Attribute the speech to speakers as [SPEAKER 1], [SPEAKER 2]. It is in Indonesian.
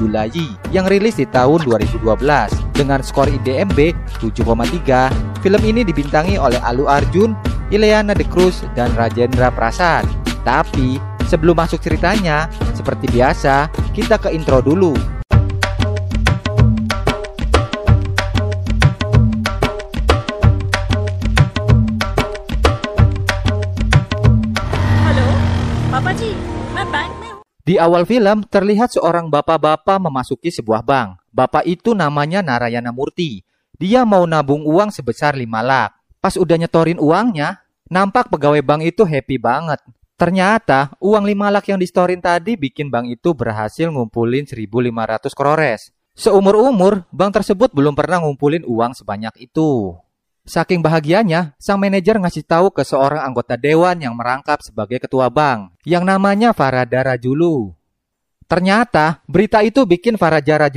[SPEAKER 1] Julai yang rilis di tahun 2012 dengan skor IDMB 7,3. Film ini dibintangi oleh Alu Arjun, Ileana De Cruz, dan Rajendra Prasad. Tapi sebelum masuk ceritanya, seperti biasa, kita ke intro dulu.
[SPEAKER 2] Hello पापा जी मैं बैंक में हूँ
[SPEAKER 1] di awal film terlihat seorang bapak-bapak memasuki sebuah bank. Bapak itu namanya Narayana Murti. Dia mau nabung uang sebesar 5 lak. Pas udah nyetorin uangnya, nampak pegawai bank itu happy banget. Ternyata uang 5 lak yang distorin tadi bikin bank itu berhasil ngumpulin 1500 krores. Seumur-umur, bank tersebut belum pernah ngumpulin uang sebanyak itu. Saking bahagianya, sang manajer ngasih tahu ke seorang anggota dewan yang merangkap sebagai ketua bank, yang namanya Farada Rajulu. Ternyata, berita itu bikin Farada Rajulu